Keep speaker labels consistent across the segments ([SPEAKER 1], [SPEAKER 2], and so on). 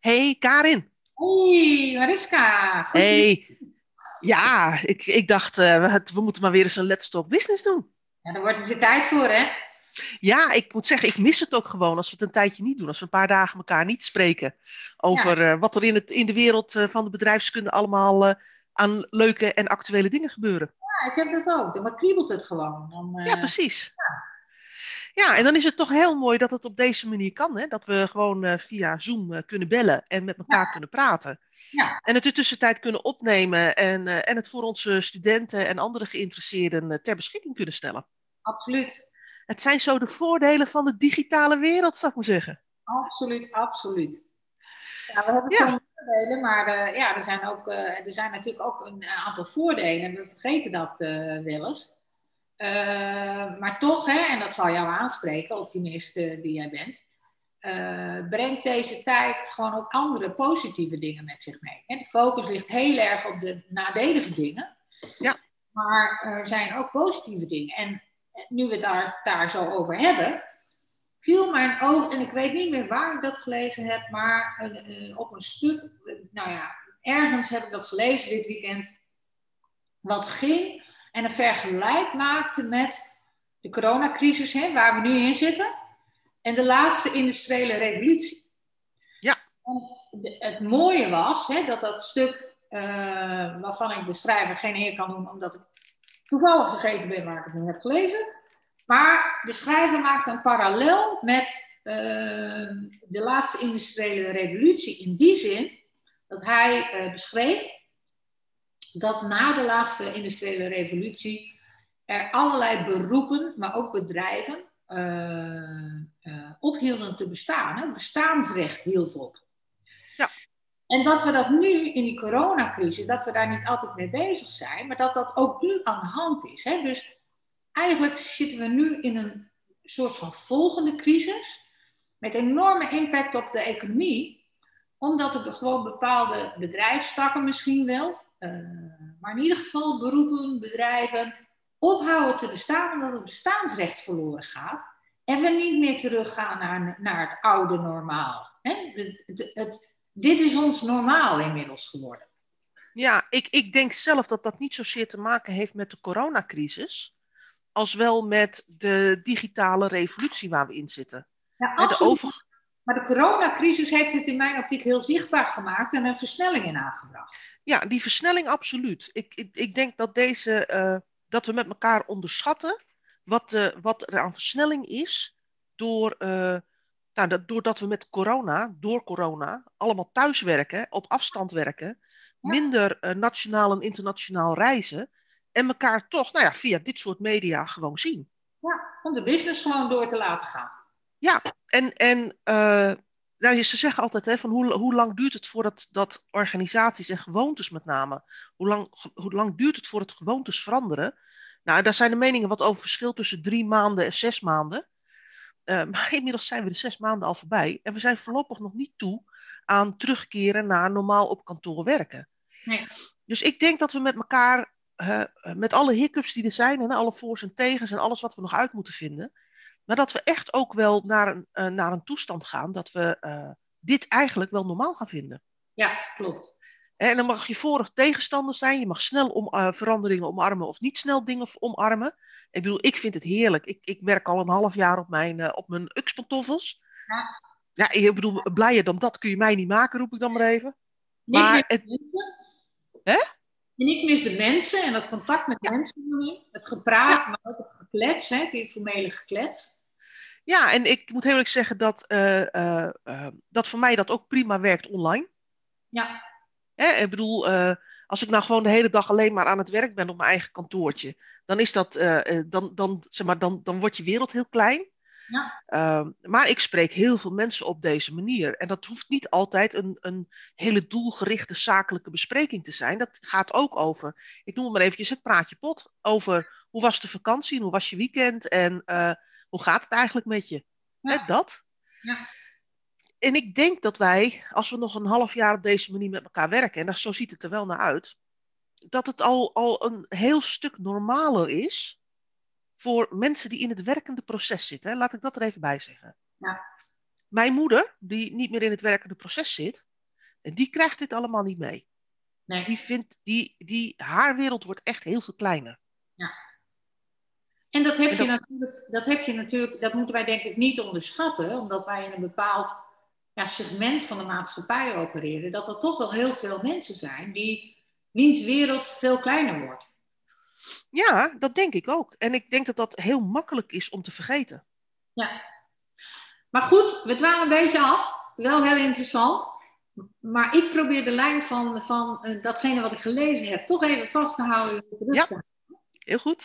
[SPEAKER 1] Hey Karin.
[SPEAKER 2] Hey Mariska. Goed
[SPEAKER 1] Hey. Ja, ik, ik dacht, uh, we, we, moeten maar weer eens een Let's Talk Business doen.
[SPEAKER 2] Ja, daar wordt er weer tijd voor, hè?
[SPEAKER 1] Ja, ik moet zeggen, ik mis het ook gewoon als we het een tijdje niet doen. Als we een paar dagen elkaar niet spreken over ja. uh, wat er in, het, in de wereld uh, van de bedrijfskunde allemaal aan leuke en actuele dingen gebeuren.
[SPEAKER 2] Ja, ik heb dat ook. Dan kriebelt het gewoon. Dan,
[SPEAKER 1] ja, precies. Ja. Ja, en dan is het toch heel mooi dat het op deze manier kan. Hè? Dat we gewoon uh, via Zoom uh, kunnen bellen en met elkaar ja. kunnen praten.
[SPEAKER 2] Ja.
[SPEAKER 1] En het in de tussentijd kunnen opnemen en, uh, en het voor onze studenten en andere geïnteresseerden ter beschikking kunnen stellen.
[SPEAKER 2] Absoluut.
[SPEAKER 1] Het zijn zo de voordelen van de digitale wereld, zou ik maar zeggen.
[SPEAKER 2] Absoluut, absoluut. Ja, we hebben ja. veel voordelen, maar ja, er, zijn ook, er zijn natuurlijk ook een aantal voordelen. We vergeten dat wel eens. Uh, maar toch, hè, en dat zal jou aanspreken, optimist die jij bent, uh, brengt deze tijd gewoon ook andere positieve dingen met zich mee. Hè? De focus ligt heel erg op de nadelige dingen,
[SPEAKER 1] ja.
[SPEAKER 2] maar er zijn ook positieve dingen. En nu we het daar, daar zo over hebben, viel mijn oog, en ik weet niet meer waar ik dat gelezen heb, maar op een stuk, nou ja, ergens heb ik dat gelezen dit weekend, wat ging en een vergelijk maakte met de coronacrisis, hè, waar we nu in zitten, en de laatste industriële revolutie.
[SPEAKER 1] Ja.
[SPEAKER 2] En het mooie was hè, dat dat stuk, uh, waarvan ik de schrijver geen heer kan noemen, omdat ik toevallig vergeten ben waar ik het nu heb gelezen, maar de schrijver maakt een parallel met uh, de laatste industriële revolutie in die zin dat hij uh, beschreef dat na de laatste industriële revolutie er allerlei beroepen, maar ook bedrijven, uh, uh, ophielden te bestaan. Het bestaansrecht hield op.
[SPEAKER 1] Ja.
[SPEAKER 2] En dat we dat nu in die coronacrisis, dat we daar niet altijd mee bezig zijn, maar dat dat ook nu aan de hand is. Hè? Dus eigenlijk zitten we nu in een soort van volgende crisis met enorme impact op de economie, omdat er gewoon bepaalde bedrijfstakken misschien wel, maar in ieder geval beroepen, bedrijven ophouden te bestaan omdat het bestaansrecht verloren gaat en we niet meer teruggaan naar, naar het oude normaal. Hè? Het, het, het, dit is ons normaal inmiddels geworden.
[SPEAKER 1] Ja, ik, ik denk zelf dat dat niet zozeer te maken heeft met de coronacrisis, als wel met de digitale revolutie waar we in zitten.
[SPEAKER 2] Ja, absoluut. De over... Maar de coronacrisis heeft het in mijn optiek heel zichtbaar gemaakt en een versnelling in aangebracht.
[SPEAKER 1] Ja, die versnelling absoluut. Ik, ik, ik denk dat, deze, uh, dat we met elkaar onderschatten wat, uh, wat er aan versnelling is door, uh, nou, dat, doordat we met corona, door corona, allemaal thuiswerken, op afstand werken, ja. minder nationaal en internationaal reizen en elkaar toch nou ja, via dit soort media gewoon zien.
[SPEAKER 2] Ja, om de business gewoon door te laten gaan.
[SPEAKER 1] Ja, en, en uh, nou, ze zeggen altijd hè, van hoe, hoe lang duurt het voordat dat organisaties en gewoontes met name, hoe lang, hoe lang duurt het voordat gewoontes veranderen? Nou, daar zijn de meningen wat over verschil tussen drie maanden en zes maanden. Uh, maar inmiddels zijn we de zes maanden al voorbij en we zijn voorlopig nog niet toe aan terugkeren naar normaal op kantoor werken.
[SPEAKER 2] Nee.
[SPEAKER 1] Dus ik denk dat we met elkaar, uh, met alle hiccups die er zijn en alle voor's en tegens en alles wat we nog uit moeten vinden, maar dat we echt ook wel naar een, uh, naar een toestand gaan dat we uh, dit eigenlijk wel normaal gaan vinden.
[SPEAKER 2] Ja, klopt.
[SPEAKER 1] En dan mag je voor of tegenstander zijn. Je mag snel om, uh, veranderingen omarmen of niet snel dingen omarmen. Ik bedoel, ik vind het heerlijk. Ik, ik werk al een half jaar op mijn, op mijn UX-pantoffels.
[SPEAKER 2] Ja.
[SPEAKER 1] ja, ik bedoel, blijer dan dat kun je mij niet maken, roep ik dan maar even.
[SPEAKER 2] Nee,
[SPEAKER 1] maar
[SPEAKER 2] het...
[SPEAKER 1] Hè?
[SPEAKER 2] En ik mis de mensen en het contact met
[SPEAKER 1] Ja.
[SPEAKER 2] mensen. Het gepraat,
[SPEAKER 1] Ja.
[SPEAKER 2] maar ook het geklets, hè, het informele geklets.
[SPEAKER 1] Ja, en ik moet heel eerlijk zeggen dat, eh, eh, eh, dat voor mij dat ook prima werkt online.
[SPEAKER 2] Ja,
[SPEAKER 1] Hè? Ik bedoel, als ik nou gewoon de hele dag alleen maar aan het werk ben op mijn eigen kantoortje, dan is dat, dan, dan, zeg maar, dan, dan wordt je wereld heel klein.
[SPEAKER 2] Ja.
[SPEAKER 1] Ehm, maar ik spreek heel veel mensen op deze manier. En dat hoeft niet altijd een, een hele doelgerichte zakelijke bespreking te zijn. Dat gaat ook over, ik noem het maar eventjes het praatje pot. Over hoe was de vakantie en hoe was je weekend en eh, hoe gaat het eigenlijk met je?
[SPEAKER 2] Ja.
[SPEAKER 1] Hè, dat.
[SPEAKER 2] Ja.
[SPEAKER 1] En ik denk dat wij, als we nog een half jaar op deze manier met elkaar werken, en dat, zo ziet het er wel naar uit, dat het al, al een heel stuk normaler is voor mensen die in het werkende proces zitten. Hè? Laat ik dat er even bij zeggen.
[SPEAKER 2] Ja.
[SPEAKER 1] mijn moeder, die niet meer in het werkende proces zit, die krijgt dit allemaal niet mee.
[SPEAKER 2] Nee.
[SPEAKER 1] Die vindt, die, die, haar wereld wordt echt heel veel kleiner.
[SPEAKER 2] Ja. En dat heb,
[SPEAKER 1] En
[SPEAKER 2] je natuurlijk, dat heb je natuurlijk, dat moeten wij denk ik niet onderschatten, omdat wij in een bepaald ja, segment van de maatschappij opereren, dat er toch wel heel veel mensen zijn die, wiens wereld veel kleiner wordt.
[SPEAKER 1] Ja, dat denk ik ook. En ik denk dat dat heel makkelijk is om te vergeten.
[SPEAKER 2] Ja. Maar goed, we dwalen een beetje af. Wel heel interessant. Maar ik probeer de lijn van, van eh, datgene wat ik gelezen heb toch even vast te houden.
[SPEAKER 1] Ja. Heel goed.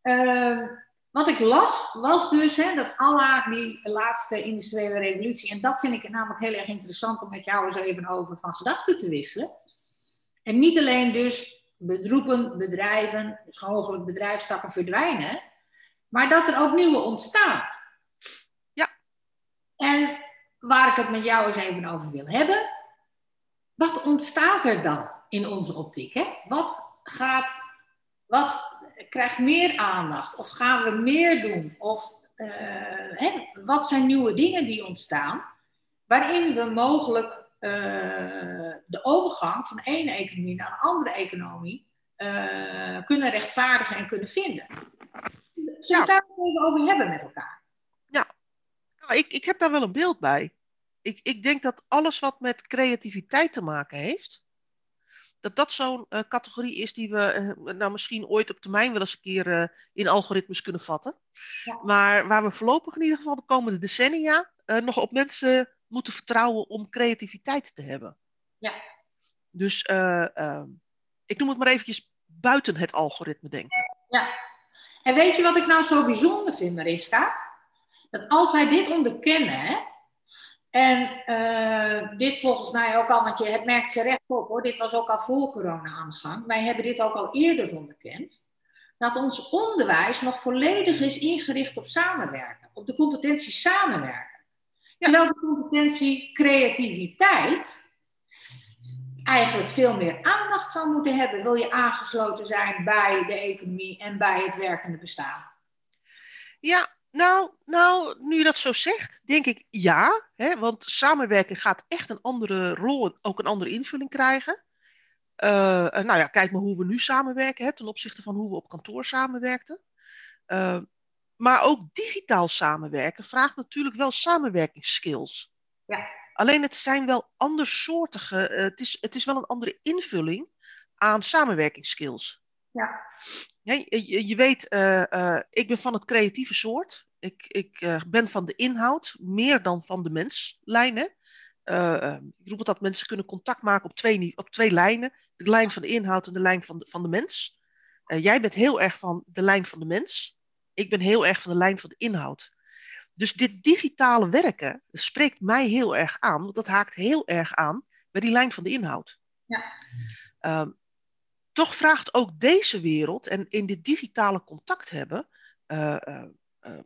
[SPEAKER 2] Eh, wat ik las, was dus hè, dat Allah die laatste industriële revolutie, en dat vind ik namelijk heel erg interessant om met jou eens even over van gedachten te wisselen. En niet alleen dus bedroepen, bedrijven, dus mogelijk bedrijfstakken verdwijnen, maar dat er ook nieuwe ontstaan.
[SPEAKER 1] Ja.
[SPEAKER 2] En waar ik het met jou eens even over wil hebben, wat ontstaat er dan in onze optiek? Hè? Wat gaat, wat krijgt meer aandacht? Of gaan we meer doen? Of eh, hè, wat zijn nieuwe dingen die ontstaan? Waarin we mogelijk eh, de overgang van de ene economie naar een andere economie eh, kunnen rechtvaardigen en kunnen vinden. Zullen we
[SPEAKER 1] Ja.
[SPEAKER 2] het daar even over hebben met elkaar?
[SPEAKER 1] Nou, ik, ik heb daar wel een beeld bij. Ik, ik denk dat alles wat met creativiteit te maken heeft, dat dat zo'n eh, categorie is die we nou misschien ooit op termijn wel eens een keer in algoritmes kunnen vatten.
[SPEAKER 2] Ja.
[SPEAKER 1] Maar waar we voorlopig in ieder geval de komende decennia nog op mensen moeten vertrouwen om creativiteit te hebben.
[SPEAKER 2] Ja.
[SPEAKER 1] Dus eh, ehm, ik noem het maar eventjes buiten het algoritme denken.
[SPEAKER 2] Ja. En weet je wat ik nou zo bijzonder vind, Mariska? Dat als wij dit onderkennen, hè, en eh, dit volgens mij ook al, want je het merkt terecht op hoor, dit was ook al voor corona aan de gang. Wij hebben dit ook al eerder onderkend. Dat ons onderwijs nog volledig is ingericht op samenwerken, op de competentie samenwerken. Terwijl de competentie creativiteit eigenlijk veel meer aandacht zou moeten hebben. Wil je aangesloten zijn bij de economie en bij het werkende bestaan?
[SPEAKER 1] Ja, nou, nou, nu je dat zo zegt, denk ik ja. Hè, want samenwerken gaat echt een andere rol en ook een andere invulling krijgen. Eh, eh, nou ja, kijk maar hoe we nu samenwerken hè, ten opzichte van hoe we op kantoor samenwerkten. Eh, maar ook digitaal samenwerken vraagt natuurlijk wel samenwerkingsskills.
[SPEAKER 2] Ja.
[SPEAKER 1] Alleen het zijn wel andersoortige, eh, het, is, het is wel een andere invulling aan samenwerkingsskills.
[SPEAKER 2] Ja.
[SPEAKER 1] Je, je weet, eh, eh, ik ben van het creatieve soort. Ik, ik ben van de inhoud, meer dan van de menslijnen. Ik roep het dat mensen kunnen contact maken op twee, op twee lijnen. De lijn van de inhoud en de lijn van de, van de mens. Jij bent heel erg van de lijn van de mens. Ik ben heel erg van de lijn van de inhoud. Dus dit digitale werken spreekt mij heel erg aan. Want dat haakt heel erg aan bij die lijn van de inhoud.
[SPEAKER 2] Ja.
[SPEAKER 1] Ehm, toch vraagt ook deze wereld en in dit digitale contact hebben, eh, eh, eh,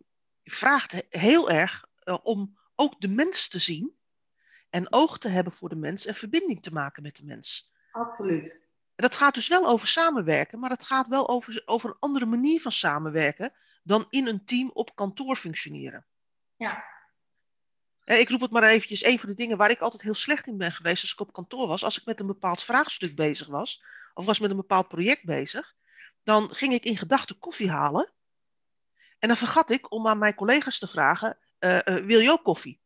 [SPEAKER 1] vraagt he- heel erg om ook de mens te zien en oog te hebben voor de mens en verbinding te maken met de mens.
[SPEAKER 2] Absoluut.
[SPEAKER 1] En dat gaat dus wel over samenwerken, maar het gaat wel over, over een andere manier van samenwerken dan in een team op kantoor functioneren.
[SPEAKER 2] Ja.
[SPEAKER 1] Ik roep het maar eventjes, een van de dingen waar ik altijd heel slecht in ben geweest als ik op kantoor was, als ik met een bepaald vraagstuk bezig was, of was met een bepaald project bezig, dan ging ik in gedachten koffie halen. En dan vergat ik om aan mijn collega's te vragen, eh, eh, wil je ook koffie?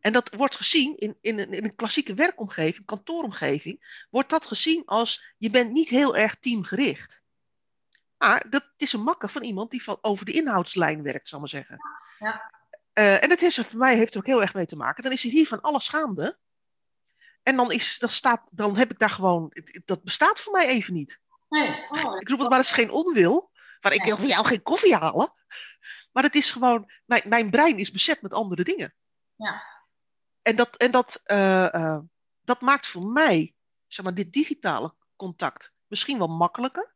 [SPEAKER 1] En dat wordt gezien in, in, een, in een klassieke werkomgeving, kantooromgeving, wordt dat gezien als je bent niet heel erg teamgericht. Maar dat is een makker van iemand die van over de inhoudslijn werkt, zal ik maar zeggen.
[SPEAKER 2] Ja.
[SPEAKER 1] Eh, en dat is er voor mij heeft er ook heel erg mee te maken. Dan is er hier van alles gaande. En dan, is, dan, staat, dan heb ik daar gewoon, dat bestaat voor mij even niet.
[SPEAKER 2] Nee. Oh,
[SPEAKER 1] Ik roep het maar, is geen onwil. Maar ik wil voor jou geen koffie halen. Maar het is gewoon, mijn, mijn brein is bezet met andere dingen.
[SPEAKER 2] Ja.
[SPEAKER 1] En dat, en dat, eh, eh, dat maakt voor mij, zeg maar, dit digitale contact misschien wel makkelijker.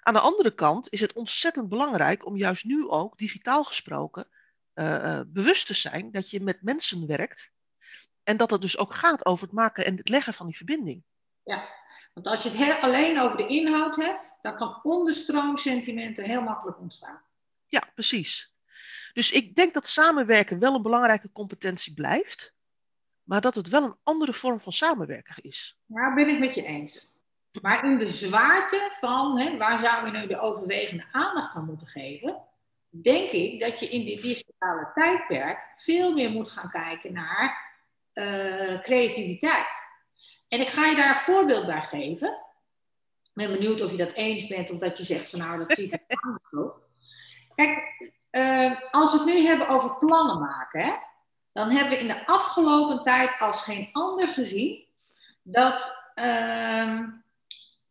[SPEAKER 1] Aan de andere kant is het ontzettend belangrijk om juist nu ook, digitaal gesproken, eh, eh, bewust te zijn dat je met mensen werkt. En dat het dus ook gaat over het maken en het leggen van die verbinding.
[SPEAKER 2] Want als je het he- alleen over de inhoud hebt, dan kan onderstroomsentimenten heel makkelijk ontstaan.
[SPEAKER 1] Ja, precies. Dus ik denk dat samenwerken wel een belangrijke competentie blijft, maar dat het wel een andere vorm van samenwerken is.
[SPEAKER 2] Ja, ben ik met je eens. Maar in de zwaarte van hè, waar zou je nu de overwegende aandacht aan moeten geven, denk ik dat je in dit digitale tijdperk veel meer moet gaan kijken naar uh, creativiteit. En ik ga je daar een voorbeeld bij geven. Ik ben benieuwd of je dat eens bent of dat je zegt van nou, dat ziet er anders zo. Kijk, uh, als we het nu hebben over plannen maken, hè, dan hebben we in de afgelopen tijd als geen ander gezien dat uh,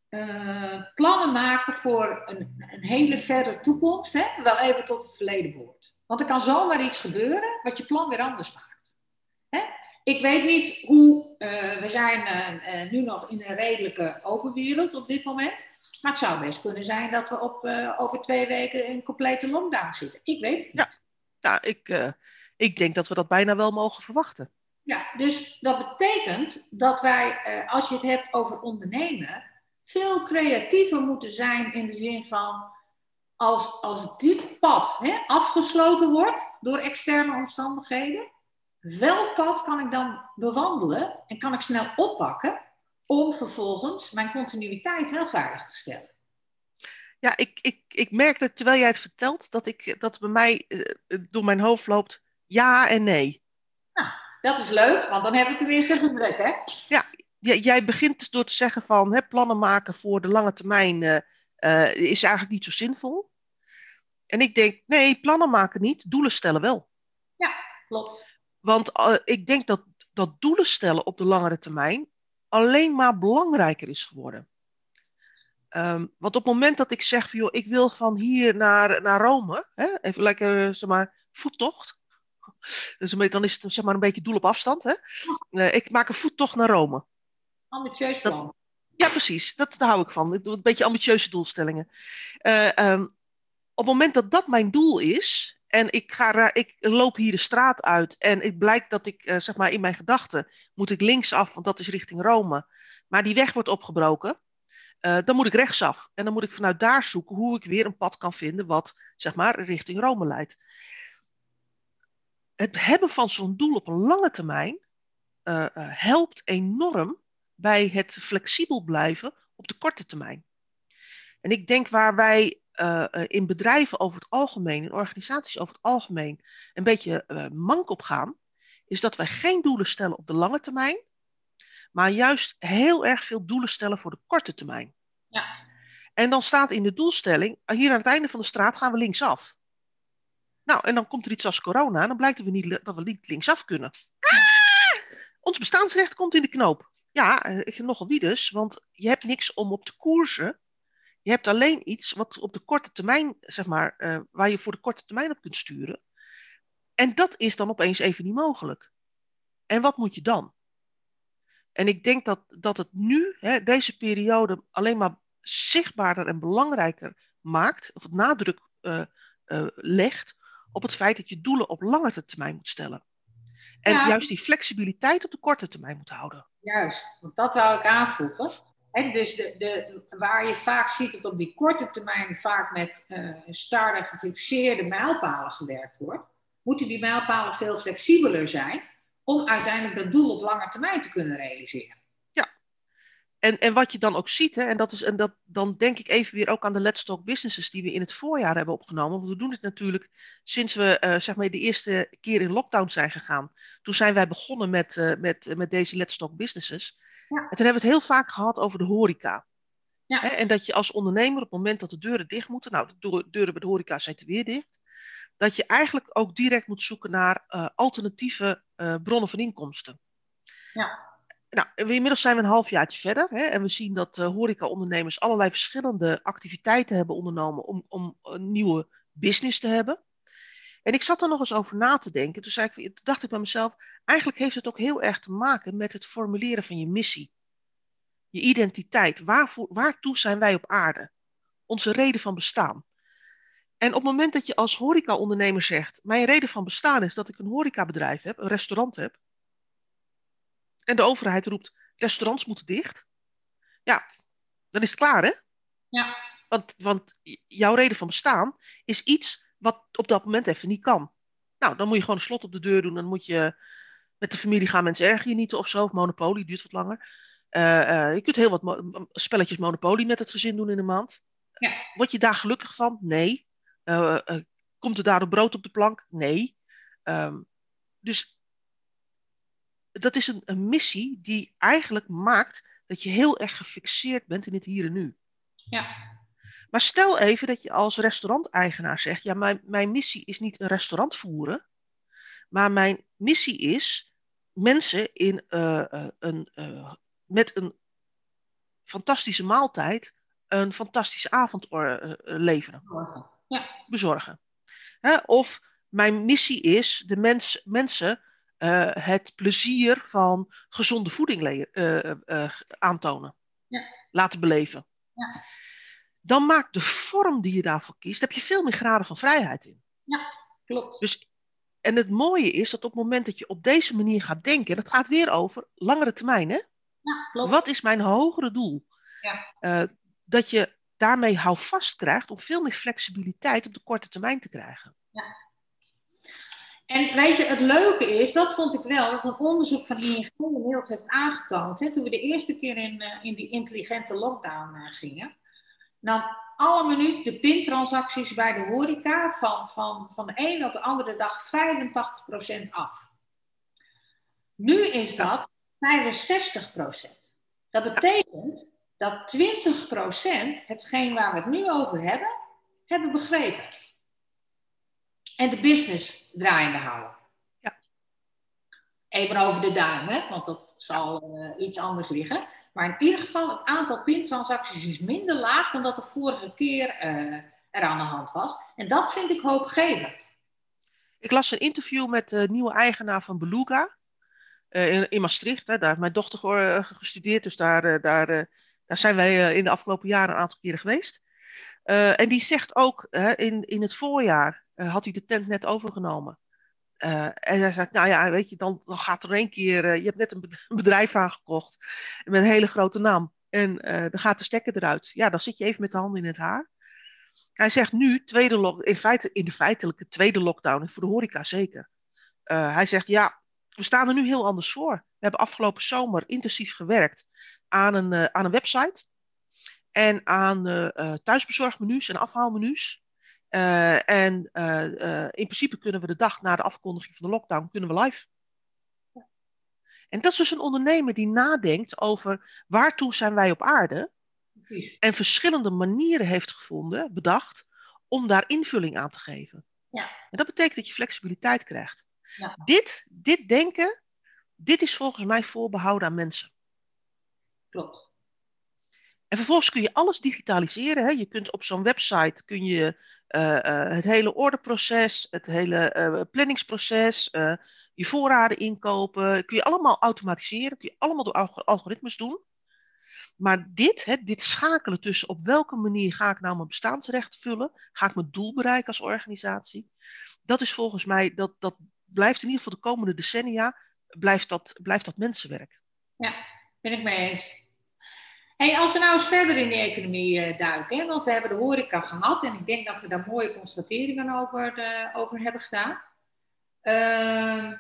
[SPEAKER 2] uh, plannen maken voor een, een, hele verre toekomst, hè, wel even tot het verleden behoort. Want er kan zomaar iets gebeuren wat je plan weer anders maakt. Hè? Ik weet niet hoe, uh, we zijn uh, nu nog in een redelijke open wereld op dit moment. Maar het zou best kunnen zijn dat we op, over twee weken in een complete lockdown zitten. Ik weet het niet.
[SPEAKER 1] Ja, ja ik, ik denk dat we dat bijna wel mogen verwachten.
[SPEAKER 2] Ja, dus dat betekent dat wij, als je het hebt over ondernemen, veel creatiever moeten zijn in de zin van als, als dit pad hè, afgesloten wordt door externe omstandigheden, welk pad kan ik dan bewandelen en kan ik snel oppakken om vervolgens mijn continuïteit wel veilig te stellen?
[SPEAKER 1] Ja, ik, ik, ik merk dat terwijl jij het vertelt, dat, ik, dat bij mij uh, door mijn hoofd loopt ja en nee.
[SPEAKER 2] Nou, dat is leuk, want dan hebben we tenminste gesprek, hè?
[SPEAKER 1] Ja, jij begint dus door te zeggen van hè, plannen maken voor de lange termijn uh, uh, is eigenlijk niet zo zinvol. En ik denk, nee, plannen maken niet, doelen stellen wel.
[SPEAKER 2] Ja, klopt.
[SPEAKER 1] Want uh, ik denk dat, dat doelen stellen op de langere termijn alleen maar belangrijker is geworden. Um, want op het moment dat ik zeg, van, joh, ik wil van hier naar, naar Rome, hè, even lekker, zeg maar, voettocht. Dus dan is het zeg maar een beetje doel op afstand. Hè? Uh, ik maak een voettocht naar Rome.
[SPEAKER 2] Ambitieus plan.
[SPEAKER 1] Dat, ja, precies. Dat, daar hou ik van. Ik doe een beetje ambitieuze doelstellingen. Uh, um, op het moment dat dat mijn doel is, en ik, ga, ik loop hier de straat uit en het blijkt dat ik, uh, zeg maar, in mijn gedachten moet ik linksaf, want dat is richting Rome. Maar die weg wordt opgebroken. Uh, dan moet ik rechtsaf. En dan moet ik vanuit daar zoeken hoe ik weer een pad kan vinden wat, zeg maar, richting Rome leidt. Het hebben van zo'n doel op een lange termijn uh, helpt enorm bij het flexibel blijven op de korte termijn. En ik denk waar wij uh, in bedrijven over het algemeen, in organisaties over het algemeen, een beetje uh, mank op gaan, is dat wij geen doelen stellen op de lange termijn, maar juist heel erg veel doelen stellen voor de korte termijn.
[SPEAKER 2] Ja.
[SPEAKER 1] En dan staat in de doelstelling, hier aan het einde van de straat gaan we linksaf. Nou, en dan komt er iets als corona, en dan blijkt dat we niet, dat we niet linksaf kunnen. Ah! Ons bestaansrecht komt in de knoop. Ja, uh, nogal wie dus, want je hebt niks om op te koersen. Je hebt alleen iets wat op de korte termijn, zeg maar, uh, waar je voor de korte termijn op kunt sturen. En dat is dan opeens even niet mogelijk. En wat moet je dan? En ik denk dat, dat het nu, hè, deze periode, alleen maar zichtbaarder en belangrijker maakt, of nadruk uh, legt op het feit dat je doelen op lange termijn moet stellen. En ja. juist die flexibiliteit op de korte termijn moet houden.
[SPEAKER 2] Juist, want dat wou ik aanvoegen. En dus de, de, waar je vaak ziet dat op die korte termijn vaak met uh, starre gefixeerde mijlpalen gewerkt wordt, moeten die mijlpalen veel flexibeler zijn om uiteindelijk dat doel op lange termijn te kunnen realiseren.
[SPEAKER 1] En, en wat je dan ook ziet, hè, en, dat is, en dat, dan denk ik even weer ook aan de Let's Talk Businesses die we in het voorjaar hebben opgenomen. Want we doen het natuurlijk sinds we uh, zeg maar de eerste keer in lockdown zijn gegaan. Toen zijn wij begonnen met, uh, met, met deze Let's Talk Businesses. Ja. En toen hebben we het heel vaak gehad over de horeca. Ja. Hè, en dat je als ondernemer op het moment dat de deuren dicht moeten, nou de deuren bij de horeca zijn weer dicht, dat je eigenlijk ook direct moet zoeken naar uh, alternatieve bronnen van inkomsten.
[SPEAKER 2] Ja.
[SPEAKER 1] Nou, inmiddels zijn we een halfjaartje verder hè, en we zien dat uh, horeca-ondernemers allerlei verschillende activiteiten hebben ondernomen om, om een nieuwe business te hebben. En ik zat er nog eens over na te denken. Toen dacht ik bij mezelf, eigenlijk heeft het ook heel erg te maken met het formuleren van je missie. Je identiteit. Waarvoor, waartoe zijn wij op aarde? Onze reden van bestaan. En op het moment dat je als horeca-ondernemer zegt, mijn reden van bestaan is dat ik een horecabedrijf heb, een restaurant heb, en de overheid roept, restaurants moeten dicht, ja, dan is het klaar hè?
[SPEAKER 2] Ja.
[SPEAKER 1] Want, want jouw reden van bestaan is iets wat op dat moment even niet kan. Nou, dan moet je gewoon een slot op de deur doen. Dan moet je met de familie gaan, mensen erger je niet of zo. Of Monopoly duurt wat langer. Eh, eh, je kunt heel wat spelletjes Monopoly met het gezin doen in een maand.
[SPEAKER 2] Ja.
[SPEAKER 1] Word je daar gelukkig van? Nee. Uh, komt er daardoor brood op de plank? Nee. Um, dus dat is een, een, missie die eigenlijk maakt dat je heel erg gefixeerd bent in het hier en nu.
[SPEAKER 2] Ja.
[SPEAKER 1] Maar stel even dat je als restauranteigenaar zegt: ja, mijn, mijn missie is niet een restaurant voeren, maar mijn missie is mensen in, uh, uh, een, uh, met een fantastische maaltijd een fantastische avond leveren.
[SPEAKER 2] Ja.
[SPEAKER 1] Bezorgen. Hè? Of mijn missie is de mens, mensen het plezier van gezonde voeding aantonen.
[SPEAKER 2] Ja.
[SPEAKER 1] Laten beleven.
[SPEAKER 2] Ja
[SPEAKER 1] dan maakt de vorm die je daarvoor kiest, heb je veel meer graden van vrijheid in.
[SPEAKER 2] Ja, klopt.
[SPEAKER 1] Dus, en het mooie is dat op het moment dat je op deze manier gaat denken, dat gaat weer over langere termijn, hè?
[SPEAKER 2] Ja, klopt.
[SPEAKER 1] Wat is mijn hogere doel?
[SPEAKER 2] Ja.
[SPEAKER 1] Uh, dat je daarmee houvast krijgt om veel meer flexibiliteit op de korte termijn te krijgen.
[SPEAKER 2] Ja. En weet je, het leuke is, dat vond ik wel, dat een onderzoek van ING inmiddels heeft aangetoond, hè, toen we de eerste keer in, uh, in die intelligente lockdown uh, gingen, nam alle minuut de pintransacties bij de horeca van, van, van de ene op de andere dag 85% af. Nu is dat 65%. Dat betekent dat 20% hetgeen waar we het nu over hebben, hebben begrepen. En de business draaiende houden.
[SPEAKER 1] Ja.
[SPEAKER 2] Even over de duim, hè, want dat zal uh, iets anders liggen. Maar in ieder geval, het aantal pintransacties is minder laag dan dat de vorige keer uh, er aan de hand was. En dat vind ik hoopgevend.
[SPEAKER 1] Ik las een interview met de nieuwe eigenaar van Beluga uh, in, in, Maastricht. Hè. Daar heeft mijn dochter gestudeerd, dus daar, daar, daar zijn wij in de afgelopen jaren een aantal keren geweest. en die zegt ook, in, in het voorjaar had hij de tent net overgenomen. Uh, en hij zei, nou ja, weet je, dan, dan gaat er één keer, uh, je hebt net een bedrijf aangekocht met een hele grote naam. En dan gaat de stekker eruit. Ja, dan zit je even met de handen in het haar. Hij zegt nu, tweede in, feite, in de feitelijke tweede lockdown, voor de horeca zeker. hij zegt, ja, we staan er nu heel anders voor. We hebben afgelopen zomer intensief gewerkt aan een, aan een website. En aan thuisbezorgmenu's en afhaalmenu's. Uh, en uh, uh, in principe kunnen we de dag na de afkondiging van de lockdown kunnen we live. En dat is dus een ondernemer die nadenkt over waartoe zijn wij op aarde.
[SPEAKER 2] Precies.
[SPEAKER 1] En verschillende manieren heeft gevonden, bedacht, om daar invulling aan te geven.
[SPEAKER 2] Ja.
[SPEAKER 1] En dat betekent dat je flexibiliteit krijgt.
[SPEAKER 2] Ja.
[SPEAKER 1] Dit, dit denken, dit is volgens mij voorbehouden aan mensen.
[SPEAKER 2] Klopt.
[SPEAKER 1] En vervolgens kun je alles digitaliseren. Hè? Je kunt op zo'n website kun je uh, uh, het hele orderproces, het hele uh, planningsproces, je voorraden inkopen, kun je allemaal automatiseren, kun je allemaal door algoritmes doen. Maar dit, hè, dit schakelen tussen op welke manier ga ik nou mijn bestaansrecht vullen, ga ik mijn doel bereiken als organisatie, dat is volgens mij, dat, dat blijft in ieder geval de komende decennia, blijft dat, blijft dat mensenwerk.
[SPEAKER 2] Ja, ben ik mee eens. Hey, als we nou eens verder in de economie uh, duiken, hè, want we hebben de horeca gehad en ik denk dat we daar mooie constateringen over, uh, over hebben gedaan. Uh,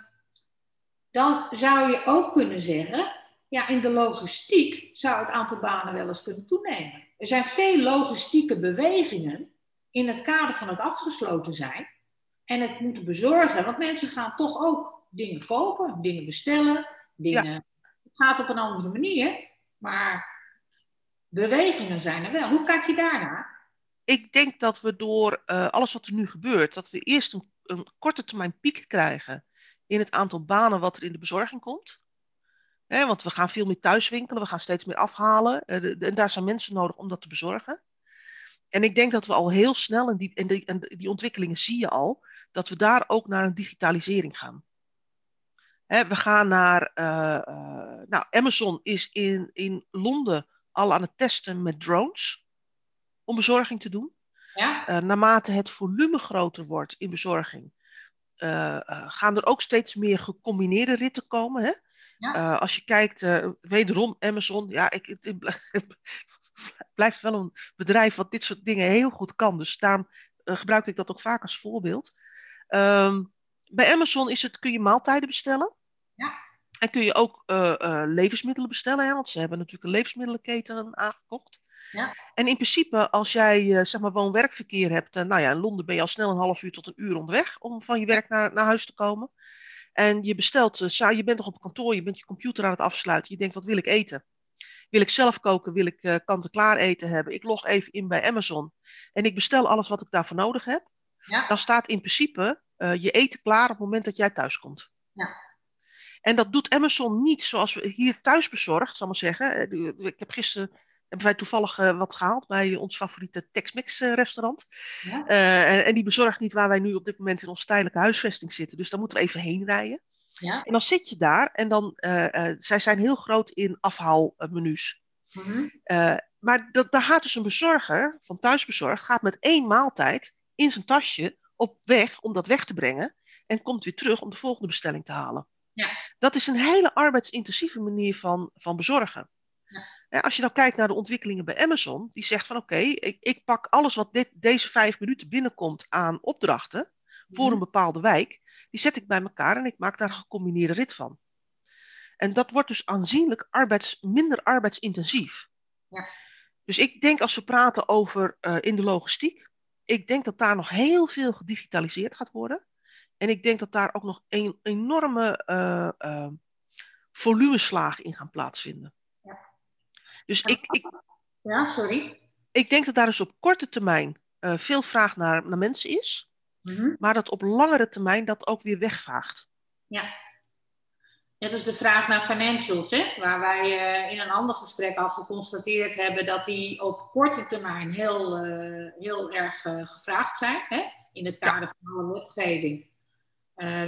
[SPEAKER 2] dan zou je ook kunnen zeggen, ja, in de logistiek zou het aantal banen wel eens kunnen toenemen. Er zijn veel logistieke bewegingen in het kader van het afgesloten zijn en het moeten bezorgen, want mensen gaan toch ook dingen kopen, dingen bestellen, dingen. Ja. Het gaat op een andere manier, maar bewegingen zijn er wel. Hoe kijk je daarnaar?
[SPEAKER 1] Ik denk dat we door uh, alles wat er nu gebeurt, dat we eerst een, korte termijn piek krijgen in het aantal banen wat er in de bezorging komt. Want we gaan veel meer thuiswinkelen, we gaan steeds meer afhalen. De, en daar zijn mensen nodig om dat te bezorgen. En ik denk dat we al heel snel, en die, en, die, en die ontwikkelingen zie je al, dat we daar ook naar een digitalisering gaan. We gaan naar, uh, nou, Amazon is in, in Londen al aan het testen met drones om bezorging te doen.
[SPEAKER 2] Ja.
[SPEAKER 1] Uh, naarmate het volume groter wordt in bezorging, uh, uh, gaan er ook steeds meer gecombineerde ritten komen. Hè?
[SPEAKER 2] Ja.
[SPEAKER 1] als je kijkt, wederom Amazon, ja, ik, het, blijft wel een bedrijf wat dit soort dingen heel goed kan. Dus daarom gebruik ik dat ook vaak als voorbeeld. Ehm, bij Amazon is het, kun je maaltijden bestellen.
[SPEAKER 2] Ja.
[SPEAKER 1] En kun je ook levensmiddelen bestellen, hè, want ze hebben natuurlijk een levensmiddelenketen aangekocht.
[SPEAKER 2] Ja.
[SPEAKER 1] En in principe, als jij zeg maar woon-werkverkeer hebt, nou ja, in Londen ben je al snel een half uur tot een uur onderweg om van je werk naar, naar huis te komen. En je bestelt, je bent nog op kantoor, je bent je computer aan het afsluiten, je denkt, wat wil ik eten? Wil ik zelf koken? Wil ik kant-en-klaar eten hebben? Ik log even in bij Amazon en ik bestel alles wat ik daarvoor nodig heb.
[SPEAKER 2] Ja.
[SPEAKER 1] Dan staat in principe je eten klaar op het moment dat jij thuis komt.
[SPEAKER 2] Ja.
[SPEAKER 1] En dat doet Amazon niet zoals we hier thuis bezorgd, zal ik maar zeggen. Ik heb gisteren hebben wij toevallig uh, wat gehaald bij ons favoriete Tex-Mex restaurant.
[SPEAKER 2] Ja.
[SPEAKER 1] En, en, die bezorgt niet waar wij nu op dit moment in onze tijdelijke huisvesting zitten. Dus daar moeten we even heen rijden.
[SPEAKER 2] Ja.
[SPEAKER 1] En dan zit je daar en dan, zij zijn heel groot in afhaalmenu's.
[SPEAKER 2] Mm -hmm.
[SPEAKER 1] uh, maar dat, daar gaat dus een bezorger van thuisbezorgd, gaat met één maaltijd in zijn tasje op weg om dat weg te brengen en komt weer terug om de volgende bestelling te halen.
[SPEAKER 2] Ja.
[SPEAKER 1] Dat is een hele arbeidsintensieve manier van, van bezorgen.
[SPEAKER 2] Ja.
[SPEAKER 1] als je nou kijkt naar de ontwikkelingen bij Amazon, die zegt van oké, okay, ik, ik, pak alles wat dit, deze vijf minuten binnenkomt aan opdrachten voor een bepaalde wijk, die zet ik bij elkaar en ik maak daar een gecombineerde rit van. En dat wordt dus aanzienlijk arbeids, minder arbeidsintensief.
[SPEAKER 2] Ja.
[SPEAKER 1] Dus ik denk als we praten over uh, in de logistiek, ik denk dat daar nog heel veel gedigitaliseerd gaat worden. En ik denk dat daar ook nog een enorme uh, uh, volumeslagen in gaan plaatsvinden.
[SPEAKER 2] Ja.
[SPEAKER 1] Dus ik, ik,
[SPEAKER 2] ja, sorry.
[SPEAKER 1] ik denk dat daar dus op korte termijn veel vraag naar, naar mensen is.
[SPEAKER 2] Mm -hmm.
[SPEAKER 1] Maar dat op langere termijn dat ook weer wegvaagt.
[SPEAKER 2] Ja. Net als de vraag naar financials, hè? waar wij in een ander gesprek al geconstateerd hebben dat die op korte termijn heel, heel erg gevraagd zijn. Hè? In het kader van alle wetgeving.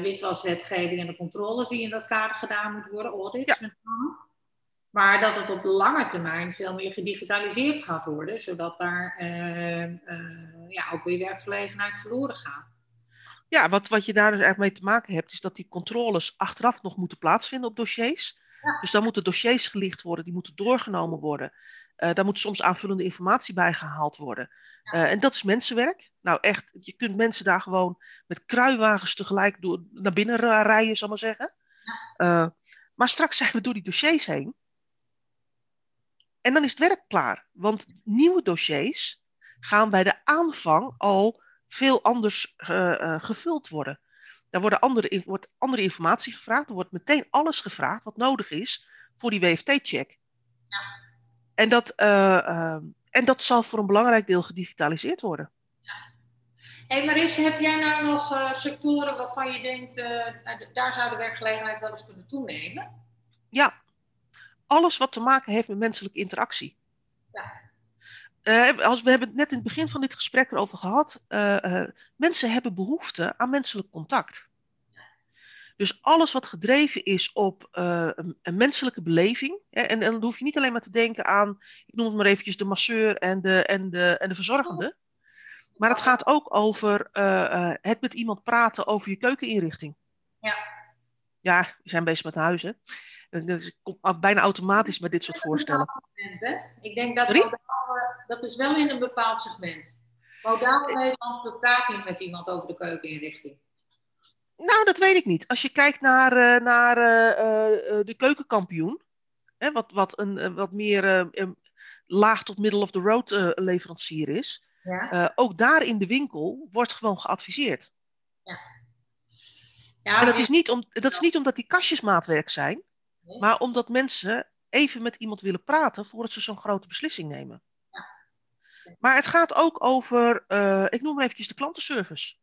[SPEAKER 2] Witwaswetgeving en de controles die in dat kader gedaan moeten worden, audits
[SPEAKER 1] Ja.
[SPEAKER 2] met name. Maar dat het op lange termijn veel meer gedigitaliseerd gaat worden, zodat daar ja, ook weer werkgelegenheid verloren gaat.
[SPEAKER 1] Ja, wat, wat je daar dus eigenlijk mee te maken hebt, is dat die controles achteraf nog moeten plaatsvinden op dossiers.
[SPEAKER 2] Ja.
[SPEAKER 1] Dus dan moeten dossiers gelicht worden, die moeten doorgenomen worden. Uh, daar moet soms aanvullende informatie bij gehaald worden. Uh, en dat is mensenwerk. Nou echt, je kunt mensen daar gewoon met kruiwagens tegelijk door, naar binnen rijden, zal ik maar zeggen. Uh, maar straks zijn we door die dossiers heen. En dan is het werk klaar. Want nieuwe dossiers gaan bij de aanvang al veel anders uh, uh, gevuld worden. Daar worden andere, wordt andere informatie gevraagd. Er wordt meteen alles gevraagd wat nodig is voor die WFT-check.
[SPEAKER 2] Ja.
[SPEAKER 1] En, dat, uh, en dat zal voor een belangrijk deel gedigitaliseerd worden.
[SPEAKER 2] Hey Marisse, heb jij nou nog sectoren waarvan je denkt, daar zou de werkgelegenheid wel eens kunnen toenemen?
[SPEAKER 1] Ja, alles wat te maken heeft met menselijke interactie.
[SPEAKER 2] Ja.
[SPEAKER 1] Uh, als we hebben het net in het begin van dit gesprek erover gehad. Mensen hebben behoefte aan menselijk contact. Dus alles wat gedreven is op een, een, menselijke beleving. Hè, en, en, dan hoef je niet alleen maar te denken aan, ik noem het maar eventjes de masseur en de, en de, en de verzorgende. Maar het gaat ook over het met iemand praten over je keukeninrichting.
[SPEAKER 2] Ja.
[SPEAKER 1] Ja, we zijn bezig met huizen. Dus ik kom bijna automatisch met dit soort voorstellen.
[SPEAKER 2] Segment, Ik denk dat modaal, dat is wel in een bepaald segment. Modaal Nederland bepraat niet met iemand over de keukeninrichting.
[SPEAKER 1] Nou, dat weet ik niet. Als je kijkt naar, uh, naar uh, uh, de keukenkampioen, hè, wat, wat een wat meer laag tot middle of the road leverancier is,
[SPEAKER 2] ja.
[SPEAKER 1] ook daar in de winkel wordt gewoon geadviseerd.
[SPEAKER 2] Ja. Ja,
[SPEAKER 1] en dat is, niet om, dat is niet omdat die kastjes maatwerk zijn,
[SPEAKER 2] Nee.
[SPEAKER 1] maar omdat mensen even met iemand willen praten voordat ze zo'n grote beslissing nemen.
[SPEAKER 2] Ja.
[SPEAKER 1] Maar het gaat ook over, ik noem maar eventjes de klantenservice.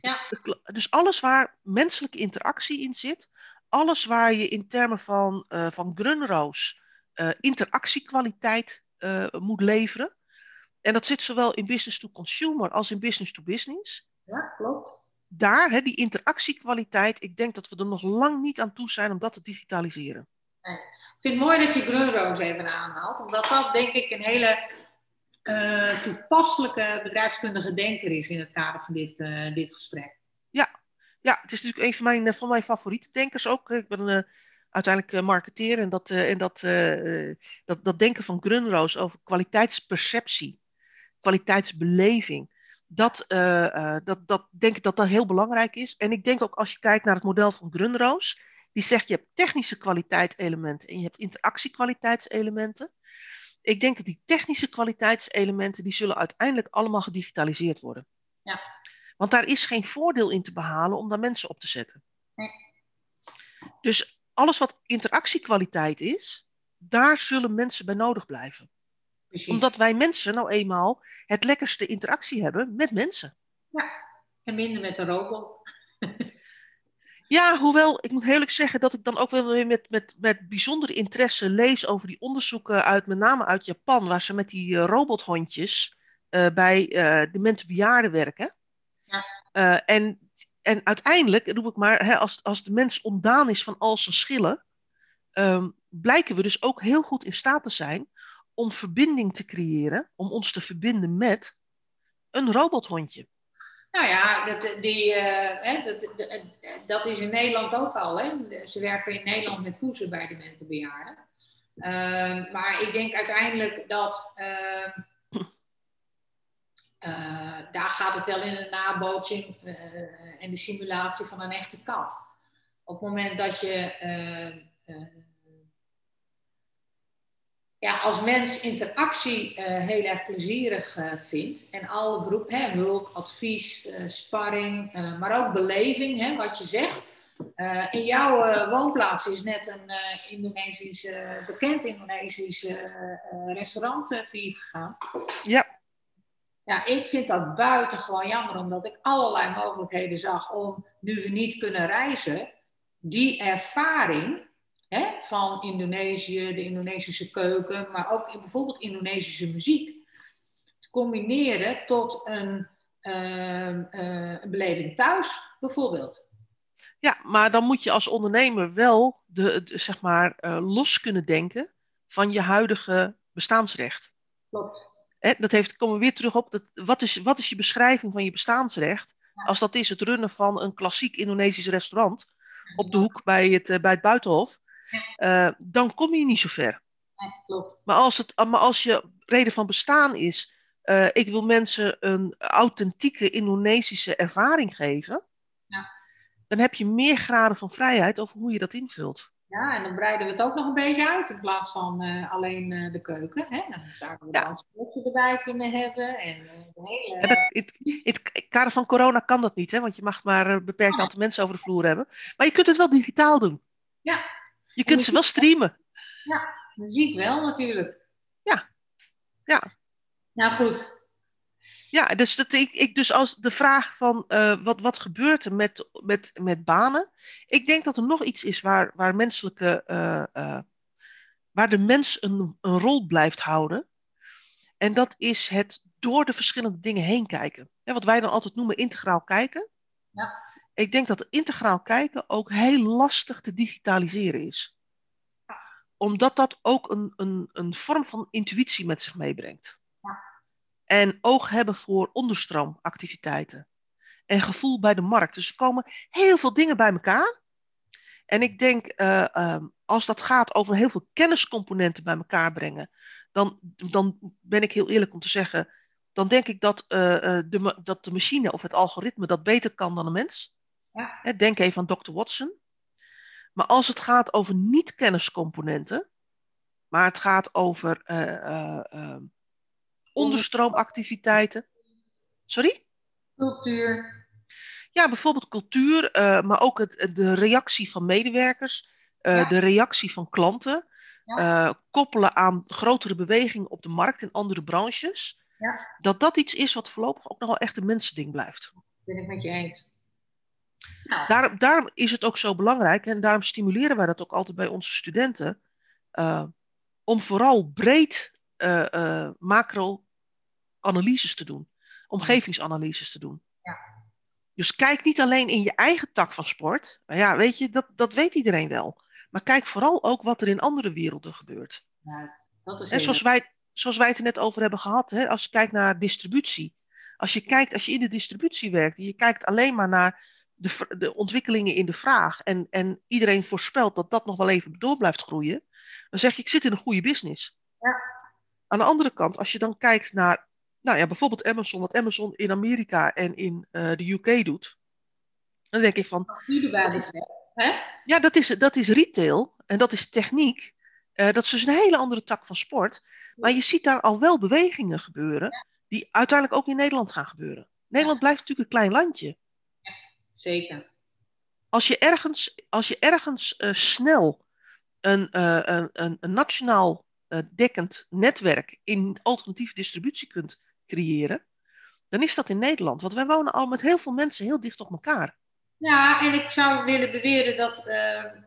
[SPEAKER 2] Ja.
[SPEAKER 1] Dus alles waar menselijke interactie in zit, alles waar je in termen van, uh, van Grunroos uh, interactiekwaliteit moet leveren. En dat zit zowel in business to consumer als in business to business.
[SPEAKER 2] Ja, klopt
[SPEAKER 1] daar, hè, die interactiekwaliteit, ik denk dat we er nog lang niet aan toe zijn om dat te digitaliseren.
[SPEAKER 2] Nee. Ik vind het mooi dat je Grunroos even aanhaalt, omdat dat denk ik een hele uh, toepasselijke bedrijfskundige denker is in het kader van dit, uh, dit gesprek.
[SPEAKER 1] Ja. ja, het is natuurlijk een van mijn, van mijn favoriete denkers ook. Ik ben uiteindelijk marketeer en, dat, en dat, dat, dat denken van Grunroos over kwaliteitsperceptie. kwaliteitsbeleving. Dat, dat, dat denk ik dat dat heel belangrijk is. En ik denk ook als je kijkt naar het model van Grunroos, die zegt je hebt technische kwaliteitselementen en je hebt interactiekwaliteitselementen. Ik denk dat die technische kwaliteitselementen, die zullen uiteindelijk allemaal gedigitaliseerd worden.
[SPEAKER 2] Ja.
[SPEAKER 1] Want daar is geen voordeel in te behalen om daar mensen op te zetten.
[SPEAKER 2] Nee.
[SPEAKER 1] Dus alles wat interactiekwaliteit is, daar zullen mensen bij nodig blijven.
[SPEAKER 2] Precies.
[SPEAKER 1] Omdat wij mensen nou eenmaal het lekkerste interactie hebben met mensen.
[SPEAKER 2] Ja, en minder met de robot.
[SPEAKER 1] Ja, hoewel ik moet eerlijk zeggen dat ik dan ook wel weer met, met, met bijzondere interesse lees over die onderzoeken uit met name uit Japan, waar ze met die uh, robothondjes uh, bij uh, demente bejaarden werken.
[SPEAKER 2] Ja.
[SPEAKER 1] en, en uiteindelijk, roep ik maar, hè, als, als de mens ontdaan is van al zijn schillen, um, blijken we dus ook heel goed in staat te zijn om verbinding te creëren, om ons te verbinden met een robothondje.
[SPEAKER 2] Nou ja, dat, die, uh, dat, dat, dat, is in Nederland ook al. Hè? Ze werken in Nederland met poezen bij de mensenbejaarden. Uh, maar ik denk uiteindelijk dat uh, daar gaat het wel in de nabootsing en de simulatie van een echte kat. Op het moment dat je ja, als mens interactie uh, heel erg plezierig uh, vindt en alle beroep, hè, hulp, advies, uh, sparring, maar ook beleving, hè, wat je zegt. in jouw woonplaats is net een Indonesisch, bekend Indonesisch restaurant failliet gegaan.
[SPEAKER 1] Ja.
[SPEAKER 2] Ja, ik vind dat buitengewoon jammer, omdat ik allerlei mogelijkheden zag om, nu we niet kunnen reizen, die ervaring hè, van Indonesië, de Indonesische keuken, maar ook bijvoorbeeld Indonesische muziek, te combineren tot een, uh, uh, een beleving thuis, bijvoorbeeld.
[SPEAKER 1] Ja, maar dan moet je als ondernemer wel de, de zeg maar, uh, los kunnen denken van je huidige bestaansrecht.
[SPEAKER 2] Klopt.
[SPEAKER 1] Hè, dat heeft, komen we weer terug op, dat, wat, is, wat is je beschrijving van je bestaansrecht? Ja. Als dat is het runnen van een klassiek Indonesisch restaurant op de hoek bij het, bij het Buitenhof, uh, dan kom je niet zo ver.
[SPEAKER 2] Ja, klopt.
[SPEAKER 1] Maar als, het, maar als je reden van bestaan is, uh, ik wil mensen een authentieke Indonesische ervaring geven,
[SPEAKER 2] ja.
[SPEAKER 1] dan heb je meer graden van vrijheid over hoe je dat invult.
[SPEAKER 2] Ja, en dan breiden we het ook nog een beetje uit in plaats van uh, alleen uh, de keuken. Hè? Dan zouden we ja. de erbij kunnen hebben. En, uh, de hele...
[SPEAKER 1] ja, dat, in het kader van corona kan dat niet, hè? want je mag maar een beperkt aantal mensen over de vloer hebben. Maar je kunt het wel digitaal doen.
[SPEAKER 2] Ja,
[SPEAKER 1] je kunt ze wel streamen.
[SPEAKER 2] Ja, muziek wel natuurlijk.
[SPEAKER 1] Ja. Ja.
[SPEAKER 2] Nou goed.
[SPEAKER 1] Ja, dus, dat ik, ik dus als de vraag van uh, wat, wat gebeurt er met, met, met banen. Ik denk dat er nog iets is waar, waar menselijke. Uh, uh, waar de mens een, een rol blijft houden. En dat is het door de verschillende dingen heen kijken. Ja, wat wij dan altijd noemen integraal kijken.
[SPEAKER 2] Ja
[SPEAKER 1] ik denk dat integraal kijken ook heel lastig te digitaliseren is. Omdat dat ook een, een, een vorm van intuïtie met zich meebrengt. En oog hebben voor onderstroomactiviteiten. En gevoel bij de markt. Dus er komen heel veel dingen bij elkaar. En ik denk, uh, uh, als dat gaat over heel veel kenniscomponenten bij elkaar brengen, dan, dan ben ik heel eerlijk om te zeggen, dan denk ik dat, uh, de, dat de machine of het algoritme dat beter kan dan een mens.
[SPEAKER 2] Ja.
[SPEAKER 1] Denk even aan Dr. Watson. Maar als het gaat over niet-kenniscomponenten, maar het gaat over uh, uh, uh, onderstroomactiviteiten. Sorry?
[SPEAKER 2] Cultuur.
[SPEAKER 1] Ja, bijvoorbeeld cultuur, maar ook het, de reactie van medewerkers, ja. de reactie van klanten,
[SPEAKER 2] ja.
[SPEAKER 1] koppelen aan grotere bewegingen op de markt in andere branches.
[SPEAKER 2] Ja.
[SPEAKER 1] Dat dat iets is wat voorlopig ook nog wel echt een mensending blijft.
[SPEAKER 2] Ben ik met je eens.
[SPEAKER 1] Nou. Daarom, daarom, is het ook zo belangrijk en daarom stimuleren wij dat ook altijd bij onze studenten. Uh, om vooral breed uh, uh, macro-analyses te doen, omgevingsanalyses te doen.
[SPEAKER 2] Ja.
[SPEAKER 1] Dus kijk niet alleen in je eigen tak van sport. Maar ja, weet je, dat, dat weet iedereen wel. Maar kijk vooral ook wat er in andere werelden gebeurt.
[SPEAKER 2] Ja, dat is
[SPEAKER 1] en zoals wij, zoals wij het er net over hebben gehad, hè, als je kijkt naar distributie. Als je kijkt, als je in de distributie werkt en je kijkt alleen maar naar de, de ontwikkelingen in de vraag en, en iedereen voorspelt dat dat nog wel even door blijft groeien, dan zeg je, ik zit in een goede business.
[SPEAKER 2] Ja.
[SPEAKER 1] Aan de andere kant, als je dan kijkt naar nou ja, bijvoorbeeld Amazon, wat Amazon in Amerika en in uh, de UK doet. Dan denk ik van.
[SPEAKER 2] Dat is, hè?
[SPEAKER 1] Ja, dat is, dat is retail en dat is techniek. Uh, dat is dus een hele andere tak van sport. Maar je ziet daar al wel bewegingen gebeuren, die uiteindelijk ook in Nederland gaan gebeuren. Nederland blijft natuurlijk een klein landje.
[SPEAKER 2] Zeker.
[SPEAKER 1] Als je ergens, als je ergens uh, snel een, uh, een, een, nationaal uh, dekkend netwerk in alternatieve distributie kunt creëren, dan is dat in Nederland. Want wij wonen al met heel veel mensen heel dicht op elkaar.
[SPEAKER 2] Ja, en ik zou willen beweren dat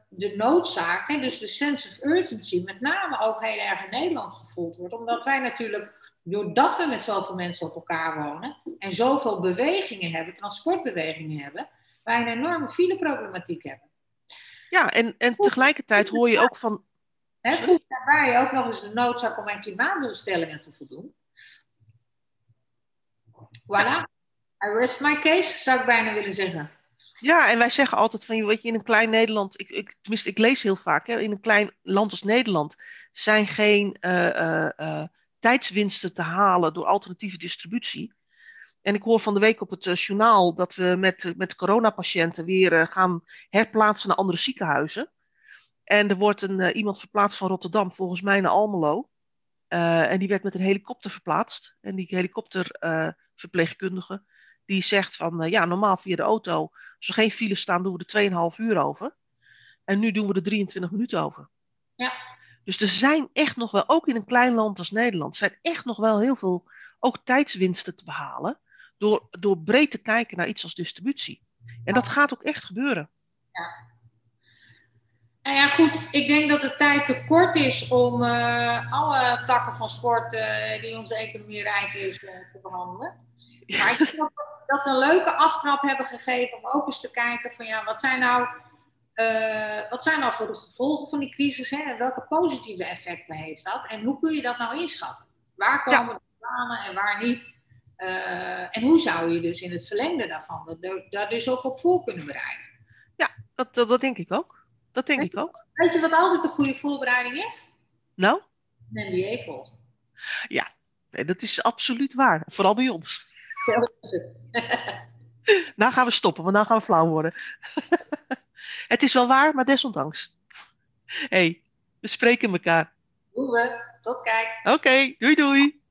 [SPEAKER 2] de noodzaak, hè, dus de sense of urgency, met name ook heel erg in Nederland gevoeld wordt. Omdat wij natuurlijk, doordat we met zoveel mensen op elkaar wonen en zoveel bewegingen hebben, transportbewegingen hebben, wij een enorme fileproblematiek hebben.
[SPEAKER 1] Ja, en, en tegelijkertijd hoor je ook van.
[SPEAKER 2] Voegt daarbij ook nog eens de noodzaak om aan klimaatdoelstellingen te voldoen. Voilà. I rest my case, zou ik bijna willen zeggen.
[SPEAKER 1] Ja, en wij zeggen altijd van, weet je, in een klein Nederland, ik, ik, tenminste, ik lees heel vaak, hè, in een klein land als Nederland zijn geen uh, uh, uh, tijdswinsten te halen door alternatieve distributie. En ik hoor van de week op het journaal dat we met, met coronapatiënten weer gaan herplaatsen naar andere ziekenhuizen. En er wordt een, iemand verplaatst van Rotterdam, volgens mij naar Almelo. en die werd met een helikopter verplaatst. En die helikopterverpleegkundige, die zegt van, ja, normaal via de auto als er geen files staan, doen we er 2,5 uur over. En nu doen we er 23 minuten over.
[SPEAKER 2] Ja.
[SPEAKER 1] Dus er zijn echt nog wel, ook in een klein land als Nederland, zijn echt nog wel heel veel ook tijdswinsten te behalen. Door, door breed te kijken naar iets als distributie. En dat gaat ook echt gebeuren.
[SPEAKER 2] Ja. Nou ja, goed. Ik denk dat de tijd te kort is om uh, alle takken van sport uh, die onze economie rijk is uh, te behandelen. Maar ik denk dat we een leuke aftrap hebben gegeven om ook eens te kijken van ja, wat zijn nou, wat zijn nou voor de gevolgen van die crisis hè? en welke positieve effecten heeft dat en hoe kun je dat nou inschatten? Waar komen ja. de banen en waar niet? Uh, en hoe zou je dus in het verlengde daarvan daar dus ook op voor kunnen bereiden?
[SPEAKER 1] Ja, dat, dat, dat denk ik ook. Dat denk
[SPEAKER 2] weet
[SPEAKER 1] ik ook.
[SPEAKER 2] Weet je wat altijd een goede voorbereiding is?
[SPEAKER 1] Nou?
[SPEAKER 2] Een MBA volgen.
[SPEAKER 1] Ja, nee, dat is absoluut waar. Vooral bij ons. nou gaan we stoppen, want dan gaan we flauw worden. het is wel waar, maar desondanks. hey, we spreken elkaar.
[SPEAKER 2] Doen we. Tot kijk.
[SPEAKER 1] Oké, okay, doei doei.